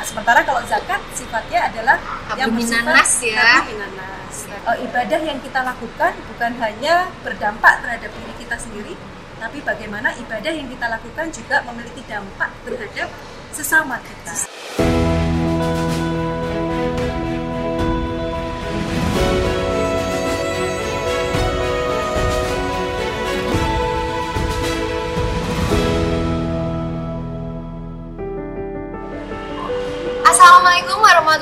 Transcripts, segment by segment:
Nah, sementara kalau zakat sifatnya adalah yang bersifat minanas ya. minanas. Eh, ibadah yang kita lakukan bukan hanya berdampak terhadap diri kita sendiri, tapi bagaimana ibadah yang kita lakukan juga memiliki dampak terhadap sesama kita.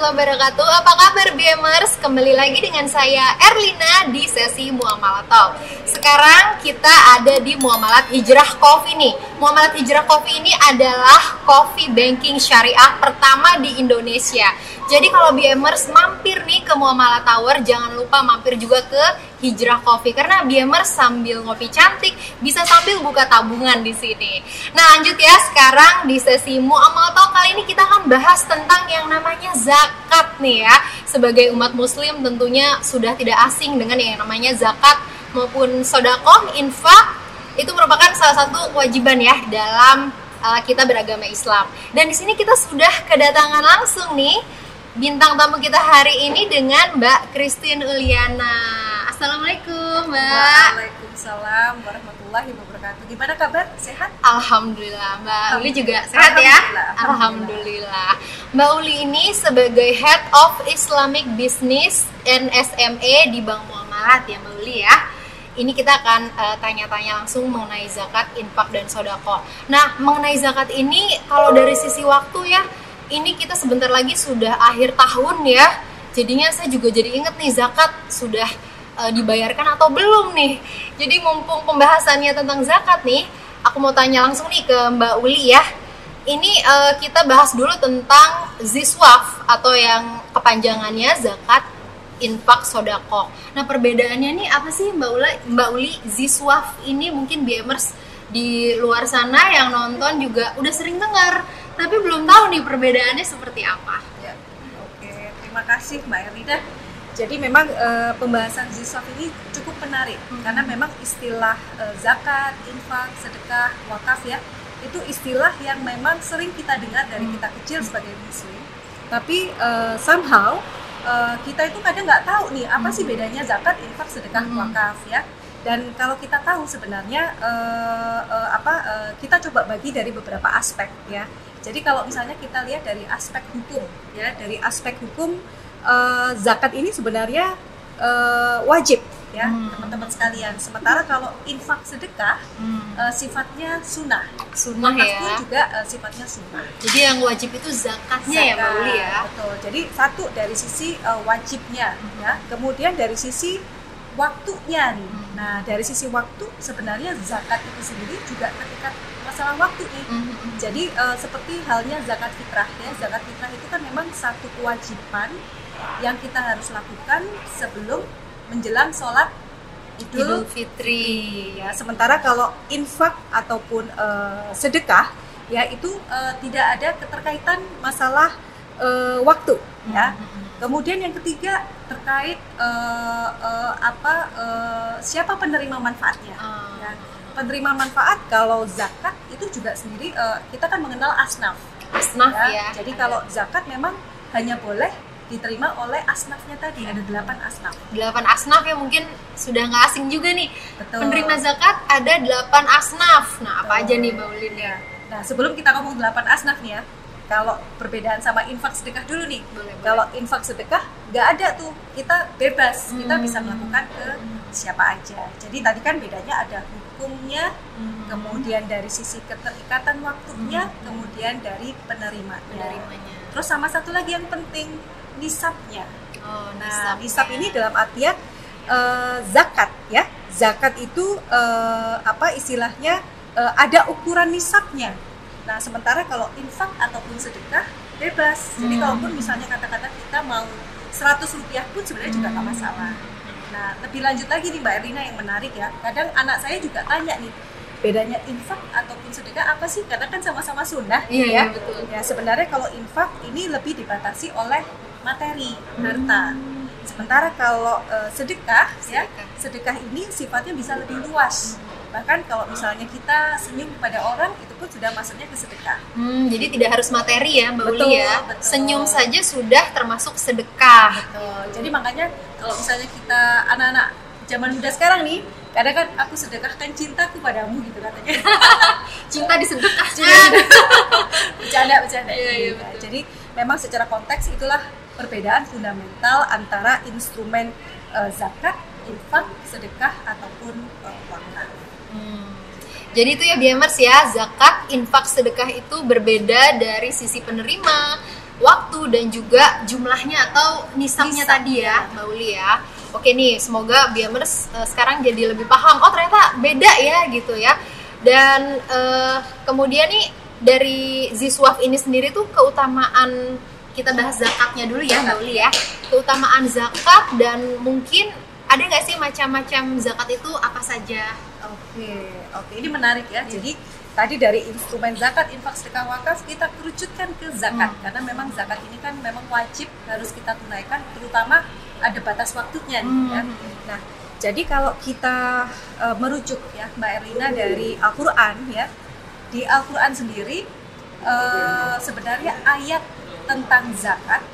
Warahmatullahi wabarakatuh. Apa kabar BMers? Kembali lagi dengan saya Erlina di sesi Muamalat Talk. Sekarang kita ada di Muamalat Hijrah Coffee nih. Muamalat Hijrah Coffee ini adalah coffee banking syariah pertama di Indonesia Jadi kalau BMers mampir nih ke Muamalat Tower Jangan lupa mampir juga ke Hijrah Coffee karena BMers sambil ngopi cantik bisa sambil buka tabungan di sini. Nah, lanjut ya sekarang di sesi Muamal Talk kali ini kita akan bahas tentang yang namanya zakat nih ya. Sebagai umat muslim tentunya sudah tidak asing dengan yang namanya zakat maupun sodakoh, infak itu merupakan salah satu kewajiban ya dalam uh, kita beragama Islam. Dan di sini kita sudah kedatangan langsung nih bintang tamu kita hari ini dengan Mbak Christine Uliana. Assalamualaikum Mbak. Waalaikumsalam warahmatullahi wabarakatuh. Gimana kabar? Sehat? Alhamdulillah Mbak Uli juga sehat ya. Alhamdulillah. Alhamdulillah. Mbak Uli ini sebagai Head of Islamic Business and SME di Bank Muamalat ya Mbak Uli ya. Ini kita akan eh, tanya-tanya langsung mengenai zakat, infak dan sodako. Nah, mengenai zakat ini kalau dari sisi waktu ya, ini kita sebentar lagi sudah akhir tahun ya. Jadinya saya juga jadi inget nih zakat sudah eh, dibayarkan atau belum nih. Jadi mumpung pembahasannya tentang zakat nih, aku mau tanya langsung nih ke Mbak Uli ya. Ini eh, kita bahas dulu tentang ziswaf atau yang kepanjangannya zakat infak sodako. Nah perbedaannya nih apa sih Mbak Uli? Mbak Uli ziswaf ini mungkin BMers di luar sana yang nonton juga udah sering dengar, tapi belum tahu nih perbedaannya seperti apa. Ya. Oke, terima kasih Mbak Erlida. Jadi memang eh, pembahasan zisaf ini cukup menarik Hmm. karena memang istilah eh, zakat, infak, sedekah, wakaf ya itu istilah yang memang sering kita dengar dari Hmm. kita kecil sebagai muslim. Tapi eh, somehow eh, kita itu kadang nggak tahu nih apa sih bedanya zakat, infak, sedekah, Hmm. wakaf ya. Dan kalau kita tahu sebenarnya eh, eh, apa eh, kita coba bagi dari beberapa aspek ya. Jadi kalau misalnya kita lihat dari aspek hukum ya, dari aspek hukum eh, zakat ini sebenarnya eh, wajib ya Hmm. teman-teman sekalian. Sementara kalau infak sedekah eh, sifatnya sunnah, Sunnah ya. pun juga eh, sifatnya sunnah. Jadi yang wajib itu zakatnya ya Mbak Uli ya. Betul. Jadi satu dari sisi eh, wajibnya ya, kemudian dari sisi waktunya nih. Nah, dari sisi waktu sebenarnya zakat itu sendiri juga ketika masalah waktu nih. Mhm. Jadi eh, seperti halnya zakat fitrah ya, zakat fitrah itu kan memang satu kewajiban yang kita harus lakukan sebelum menjelang sholat Idul idul Fitri. ya. Sementara kalau infak ataupun eh, sedekah ya itu eh, tidak ada keterkaitan masalah eh, waktu ya. Mhm. Kemudian yang ketiga terkait eh, eh, apa eh, siapa penerima manfaatnya. Ah. Ya. Penerima manfaat kalau zakat itu juga sendiri eh, kita kan mengenal asnaf. Asnaf ya. ya. Jadi kalau zakat memang hanya boleh diterima oleh asnafnya tadi ada delapan asnaf. delapan asnaf ya mungkin sudah nggak asing juga nih. Betul. Penerima zakat ada delapan asnaf. Nah, apa Betul. aja nih Mbak Ulin ya? Nah sebelum kita ngomong delapan asnaf nih ya, kalau perbedaan sama infak sedekah dulu nih. Boleh, boleh. Kalau infak sedekah nggak ada tuh, kita bebas, kita Hmm. bisa melakukan ke siapa aja. Jadi tadi kan bedanya ada hukumnya, Hmm. kemudian dari sisi keterikatan waktunya, Hmm. kemudian dari penerimanya. penerimanya. Terus sama satu lagi yang penting nisabnya. Oh, Nah, nisab ini dalam artian eh, zakat ya. Zakat itu eh, apa istilahnya eh, ada ukuran nisabnya. Nah, sementara kalau infak ataupun sedekah bebas. Jadi Hmm. kalaupun misalnya kata-kata kita mau 100 rupiah pun sebenarnya juga nggak masalah. Nah, lebih lanjut lagi nih Mbak Erlina yang menarik ya. Kadang anak saya juga tanya nih, bedanya infak ataupun sedekah apa sih? Karena kan sama-sama sunnah Iya, ya. iya, betul. Ya, sebenarnya kalau infak ini lebih dibatasi oleh materi, harta. Sementara kalau eh, sedekah, ya, Sedekah. sedekah ini sifatnya bisa lebih luas. Bahkan kalau misalnya kita senyum kepada orang itu pun sudah masuknya ke sedekah Hmm, jadi tidak harus materi ya Mbak Betul, Uli ya. betul. Senyum saja sudah termasuk sedekah. Betul. jadi makanya kalau misalnya kita anak-anak zaman muda sekarang nih kadang kan aku sedekahkan cintaku padamu gitu katanya Cinta disedekahkan. bercanda bercanda Iya, iya, Iya. betul. jadi memang secara konteks itulah perbedaan fundamental antara instrumen eh, zakat infak sedekah ataupun eh, wakaf Hmm. Jadi itu ya Biamers ya, zakat, infak, sedekah itu berbeda dari sisi penerima, waktu dan juga jumlahnya atau nisabnya Nisab, tadi ya, ya. Mbak Uli ya. Oke nih, semoga Biamers eh, sekarang jadi lebih paham. Oh ternyata beda ya gitu ya. Dan eh, kemudian nih dari Ziswaf ini sendiri tuh keutamaan kita bahas zakatnya dulu ya Mbak Uli ya. Keutamaan zakat dan mungkin ada nggak sih macam-macam zakat itu apa saja? Oke, oke, ini menarik ya. Jadi tadi dari instrumen zakat, infak, sedekah, wakaf kita kerucutkan ke zakat Hmm. karena memang zakat ini kan memang wajib harus kita tunaikan, terutama ada batas waktunya nih ya. Hmm. Nah, jadi kalau kita eh, merujuk ya Mbak Erlina dari Al-Qur'an ya. Di Al-Qur'an sendiri eh, sebenarnya ayat tentang zakat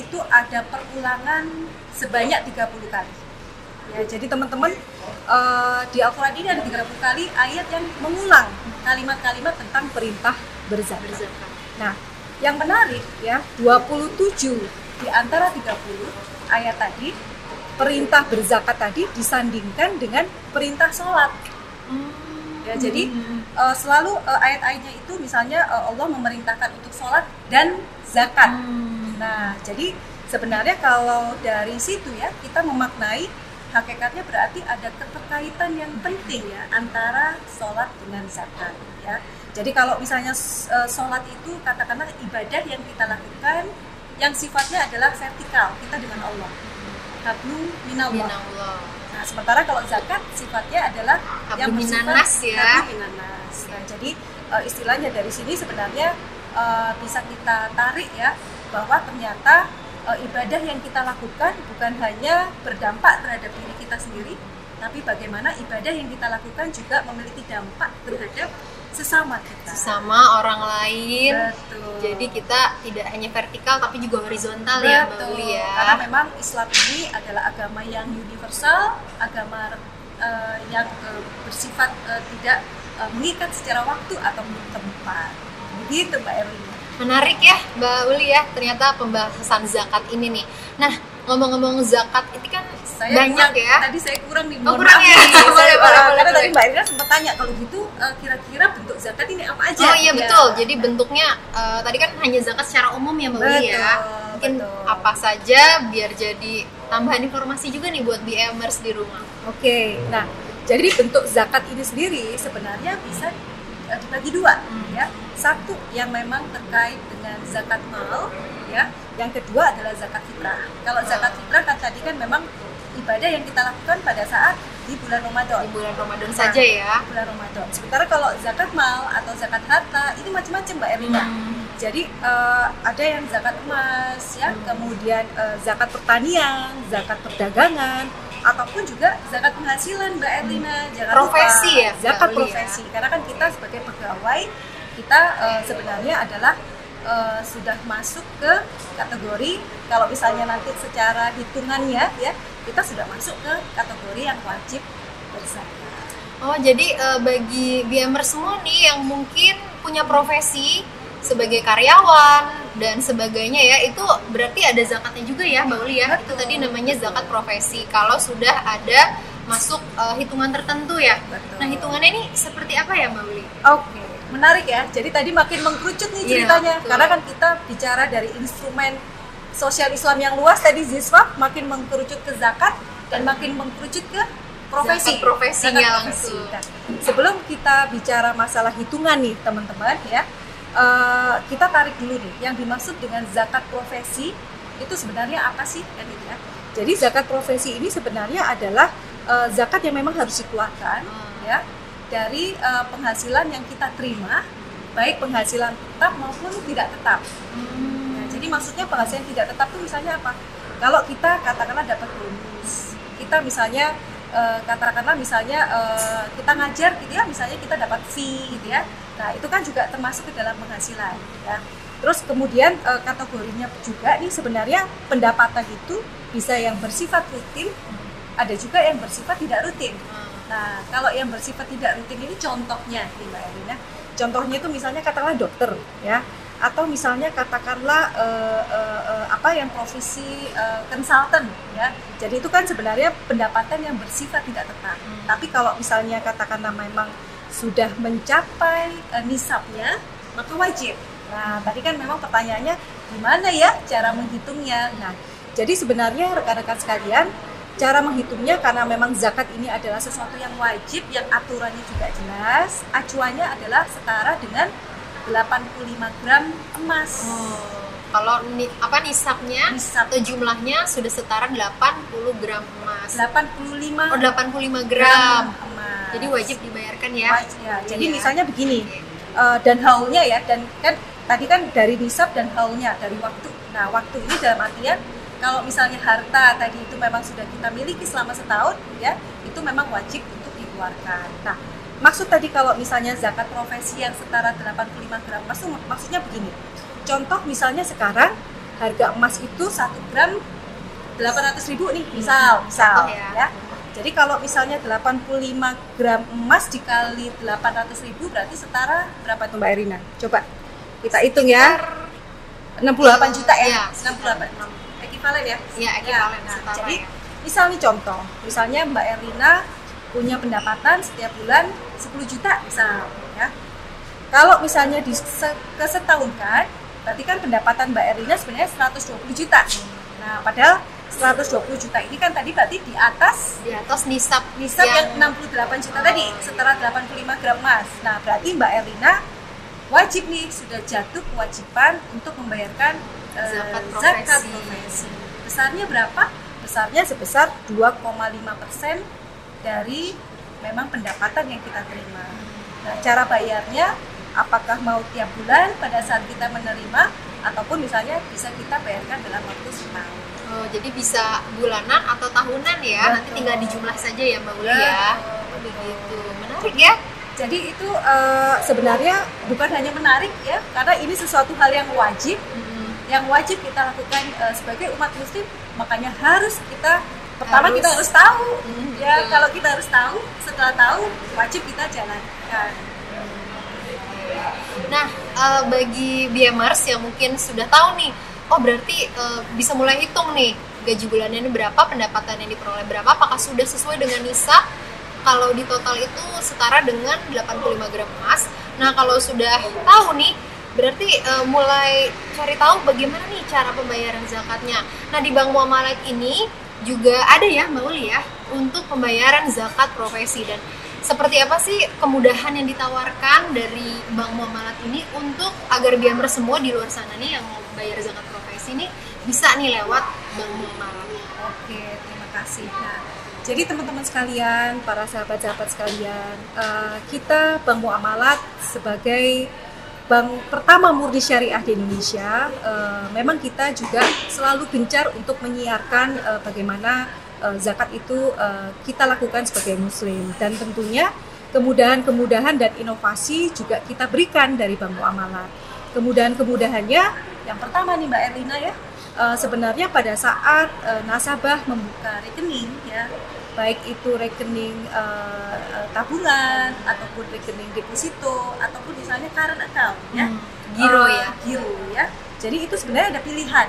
itu ada perulangan sebanyak 30 kali. Ya, jadi teman-teman eh, di Al-Qur'an ini ada 30 kali ayat yang mengulang kalimat-kalimat tentang perintah berzakat. berzakat. Nah, yang menarik ya, 27 di antara 30 ayat tadi perintah berzakat tadi disandingkan dengan perintah sholat. Ya, jadi eh, selalu eh, ayat-ayatnya itu misalnya eh, Allah memerintahkan untuk sholat dan zakat. Nah, jadi sebenarnya kalau dari situ ya kita memaknai hakikatnya berarti ada keterkaitan yang penting ya antara sholat dengan zakat ya. Jadi kalau misalnya eh, sholat itu katakanlah ibadah yang kita lakukan yang sifatnya adalah vertikal kita dengan Allah. Hablu minallah. Minallah. Nah, sementara kalau zakat sifatnya adalah Hablu yang bersifat minanas ya. hablu minanas. Nah, jadi eh, istilahnya dari sini sebenarnya eh, bisa kita tarik ya bahwa ternyata eh, ibadah yang kita lakukan bukan hanya berdampak terhadap diri kita sendiri, tapi bagaimana ibadah yang kita lakukan juga memiliki dampak terhadap sesama kita. Sesama orang lain. Betul. Jadi kita tidak hanya vertikal tapi juga horizontal ya Mbak Betul. Uli ya. Karena memang Islam ini adalah agama yang universal, agama eh, yang eh, bersifat eh, tidak eh, mengikat secara waktu atau tempat. Begitu Mbak Erlina. Menarik ya Mbak Uli ya ternyata pembahasan zakat ini nih. Nah ngomong-ngomong zakat itu kan Saya banyak ya. Tadi saya kurang nih. Oh, kurang ya? Boleh, boleh, eh, boleh, Karena tadi Mbak Erlina sempat tanya kalau gitu eh, kira-kira bentuk zakat ini apa aja? Oh iya Ya. betul. Jadi bentuknya eh, tadi kan hanya zakat secara umum ya Mbak Uli ya. Mungkin betul. apa saja biar jadi tambahan informasi juga nih buat BMers di rumah. Oke, nah jadi bentuk zakat ini sendiri sebenarnya bisa eh, dibagi dua, Hmm. ya. Satu yang memang terkait dengan zakat mal, ya. Yang kedua adalah zakat fitrah. Kalau zakat fitrah kan tadi kan memang ibadah yang kita lakukan pada saat di bulan Ramadan. Di bulan Ramadan Nah, saja ya. di bulan Ramadan. Sementara kalau zakat mal atau zakat harta ini macam-macam Mbak Erlina. Hmm. Jadi eh, ada yang zakat emas ya, kemudian eh, zakat pertanian, zakat perdagangan, ataupun juga zakat penghasilan Mbak Erlina. Jangan Profesi lupa, ya, zakat Uli ya? profesi. Karena kan kita sebagai pegawai kita eh, sebenarnya adalah eh, sudah masuk ke kategori kalau misalnya nanti secara hitungannya ya kita sudah masuk ke kategori yang wajib berzakat. Oh, jadi eh, bagi BMer semua nih yang mungkin punya profesi sebagai karyawan dan sebagainya ya, itu berarti ada zakatnya juga ya, Mbak Uli ya. Itu Betul. tadi namanya zakat profesi. Kalau sudah ada masuk eh, hitungan tertentu ya. Betul. Nah, hitungannya ini seperti apa ya, Mbak Uli? Oke, menarik ya. Jadi tadi makin mengkerucut nih Iya, ceritanya. betul. Karena kan kita bicara dari instrumen sosial Islam yang luas tadi Ziswa makin mengkerucut ke zakat dan makin mengkerucut ke profesi. Zakat profesinya Zakat langsung. Nah, sebelum kita bicara masalah hitungan nih teman-teman ya, eh, kita tarik dulu nih yang dimaksud dengan zakat profesi itu sebenarnya apa sih kan ya. Jadi zakat profesi ini sebenarnya adalah eh, zakat yang memang harus dikeluarkan Hmm. ya dari eh, penghasilan yang kita terima baik penghasilan tetap maupun tidak tetap. Nah, jadi maksudnya penghasilan tidak tetap itu misalnya apa? Kalau kita katakanlah dapat bonus, kita misalnya uh, katakanlah misalnya uh, kita ngajar gitu ya misalnya kita dapat fee gitu ya nah itu kan juga termasuk ke dalam penghasilan ya terus kemudian uh, kategorinya juga nih sebenarnya pendapatan itu bisa yang bersifat rutin ada juga yang bersifat tidak rutin nah kalau yang bersifat tidak rutin ini contohnya nih mbak Elina contohnya itu misalnya katakanlah dokter ya. Atau misalnya katakanlah uh, uh, uh, apa yang profesi uh, consultant ya. Jadi itu kan sebenarnya pendapatan yang bersifat tidak tetap hmm. tapi kalau misalnya katakanlah memang sudah mencapai uh, nisabnya maka wajib. Nah tadi kan memang pertanyaannya gimana ya cara menghitungnya? Nah jadi sebenarnya rekan-rekan sekalian cara menghitungnya karena memang zakat ini adalah sesuatu yang wajib yang aturannya juga jelas acuannya adalah setara dengan 85 gram emas. Oh. Kalau apa nisabnya Nisab. atau jumlahnya sudah setara 80 gram emas. 85. Oh, 85 gram. gram emas. Jadi wajib dibayarkan ya. Wajib, ya. Jadi iya. misalnya begini. Okay. Uh, eh, dan haulnya ya dan kan tadi kan dari nisab dan haulnya dari waktu. Nah, waktu ini dalam artian kalau misalnya harta tadi itu memang sudah kita miliki selama setahun ya, itu memang wajib untuk dikeluarkan. Nah, maksud tadi kalau misalnya zakat profesi yang setara 85 gram emas itu maksudnya begini contoh misalnya sekarang harga emas itu satu gram 800 ribu nih misal misal ya. ya jadi kalau misalnya 85 gram emas dikali 800 ribu berarti setara berapa tuh Mbak Erina? Coba kita hitung ya. 68 juta ya. ya 68. Ekivalen ya? Iya, ekivalen. Ya, nah, jadi misal nih contoh, misalnya Mbak Erina punya pendapatan setiap bulan 10 juta misal ya. Kalau misalnya di kesetahunkan, berarti kan pendapatan Mbak Erina sebenarnya 120 juta. Nah, padahal 120 juta ini kan tadi berarti di atas di atas nisab nisab yang, yang 68 juta oh, tadi setara 85 gram emas. Nah, berarti Mbak Erina wajib nih sudah jatuh kewajiban untuk membayarkan zakat, profesi. zakat profesi. Besarnya berapa? Besarnya sebesar 2,5 persen dari memang pendapatan yang kita terima. Nah, cara bayarnya apakah mau tiap bulan pada saat kita menerima ataupun misalnya bisa kita bayarkan dalam waktu setahun. Oh, jadi bisa bulanan atau tahunan ya. Betul. Nanti tinggal dijumlah saja ya Mbak Uli ya. Oh, begitu. Menarik ya. Jadi itu uh, sebenarnya bukan hanya menarik ya, karena ini sesuatu hal yang wajib, hmm. Yang wajib kita lakukan uh, sebagai umat muslim, makanya harus kita pertama harus. kita harus tahu hmm, ya betul. kalau kita harus tahu setelah tahu wajib kita jalankan nah uh, bagi BMers yang mungkin sudah tahu nih oh berarti uh, bisa mulai hitung nih gaji bulannya ini berapa pendapatan yang diperoleh berapa apakah sudah sesuai dengan nisab kalau di total itu setara dengan 85 gram emas nah kalau sudah tahu nih berarti uh, mulai cari tahu bagaimana nih cara pembayaran zakatnya nah di bank muamalat ini juga ada ya Mbak Uli ya untuk pembayaran zakat profesi dan seperti apa sih kemudahan yang ditawarkan dari Bank Muamalat ini untuk agar biar semua di luar sana nih yang mau bayar zakat profesi ini bisa nih lewat Bank Muamalat. Oke, terima kasih. Nah, jadi teman-teman sekalian, para sahabat-sahabat sekalian, uh, kita Bank Muamalat sebagai bank pertama murni syariah di Indonesia, uh, memang kita juga selalu gencar untuk menyiarkan uh, bagaimana uh, zakat itu kita lakukan sebagai muslim dan tentunya kemudahan-kemudahan dan inovasi juga kita berikan dari Bank Muamalat. Kemudahan-kemudahannya yang pertama nih Mbak Erlina ya, sebenarnya pada saat nasabah membuka rekening ya baik itu rekening uh, tabungan ataupun rekening deposito ataupun misalnya current account ya. Hmm, giro uh, ya. giro ya. Jadi itu sebenarnya ada pilihan.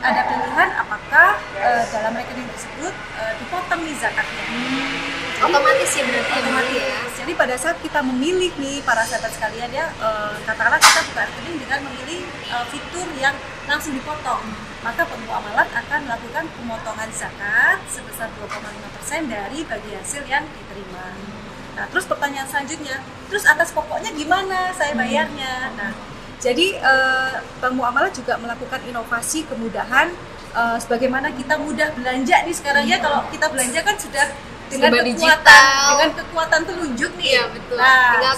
Ada pilihan apakah uh, dalam rekening tersebut uh, dipotong nih zakatnya. Hmm. otomatis ya berarti ya, otomatis. Ya. jadi pada saat kita memilih nih para sahabat sekalian ya uh, katakanlah kita buka rekening dengan memilih uh, fitur yang langsung dipotong. hmm maka amalat akan melakukan pemotongan zakat sebesar 2,5% dari bagi hasil yang diterima. Nah, terus pertanyaan selanjutnya, terus atas pokoknya gimana saya hmm. bayarnya? Nah, jadi eh, Bank Muamalah juga melakukan inovasi kemudahan eh, sebagaimana kita mudah belanja nih sekarang ya kalau kita belanja kan sudah dengan kekuatan digital. dengan kekuatan telunjuk nih. Iya, betul. Nah, tinggal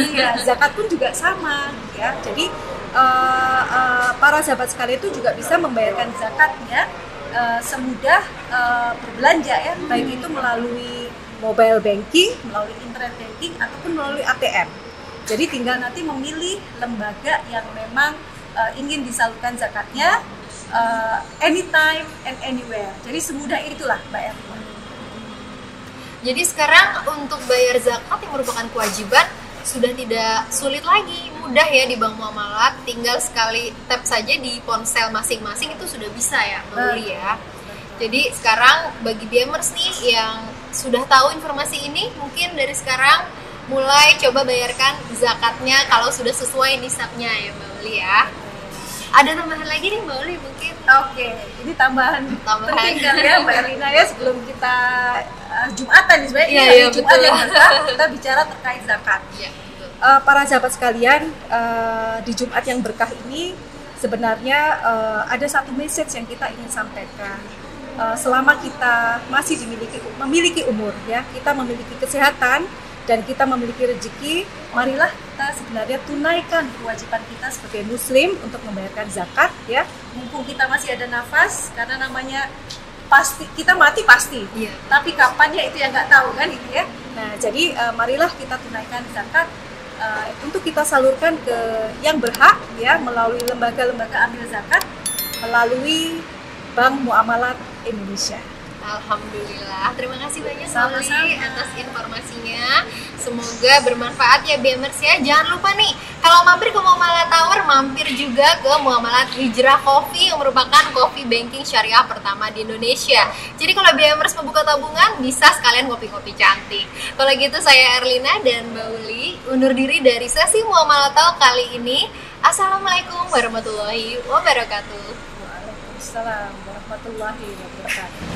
Iya, zakat pun juga sama ya. Jadi uh, uh, para sahabat sekalian itu juga bisa membayarkan zakatnya uh, semudah uh, berbelanja ya, baik itu melalui mobile banking, melalui internet banking ataupun melalui ATM. Jadi tinggal nanti memilih lembaga yang memang uh, ingin disalurkan zakatnya uh, anytime and anywhere. Jadi semudah itulah Mbak Erma. Jadi sekarang untuk bayar zakat yang merupakan kewajiban sudah tidak sulit lagi, mudah ya di Bank Muamalat, tinggal sekali tap saja di ponsel masing-masing itu sudah bisa ya, beli ya. Jadi sekarang bagi BMers nih yang sudah tahu informasi ini, mungkin dari sekarang mulai coba bayarkan zakatnya kalau sudah sesuai nisabnya ya Mbak Uli ya. Ada tambahan lagi nih Mbak Uli mungkin? Oke, ini tambahan, tambahan. penting ya Mbak Erlina ya sebelum kita uh, Jumatan nih sebenarnya ya, ya, Jumat yang kita bicara terkait zakat. Ya, uh, para sahabat sekalian uh, di Jumat yang berkah ini sebenarnya uh, ada satu message yang kita ingin sampaikan. Uh, selama kita masih dimiliki memiliki umur ya, kita memiliki kesehatan dan kita memiliki rezeki, marilah kita sebenarnya tunaikan kewajiban kita sebagai muslim untuk membayarkan zakat ya. Mumpung kita masih ada nafas karena namanya pasti kita mati pasti. Iya. Tapi kapannya itu yang nggak tahu kan itu ya. Nah, jadi uh, marilah kita tunaikan zakat uh, untuk kita salurkan ke yang berhak ya melalui lembaga-lembaga ambil zakat melalui Bank Muamalat Indonesia. Alhamdulillah. Terima kasih banyak Sally atas informasinya. Semoga bermanfaat ya BMers ya. Jangan lupa nih, kalau mampir ke Muamalat Tower, mampir juga ke Muamalat Hijrah Coffee yang merupakan coffee banking syariah pertama di Indonesia. Jadi kalau BMers membuka tabungan, bisa sekalian kopi-kopi cantik. Kalau gitu saya Erlina dan Mbak Uli undur diri dari sesi Muamalat Tower kali ini. Assalamualaikum warahmatullahi wabarakatuh. Waalaikumsalam warahmatullahi wabarakatuh.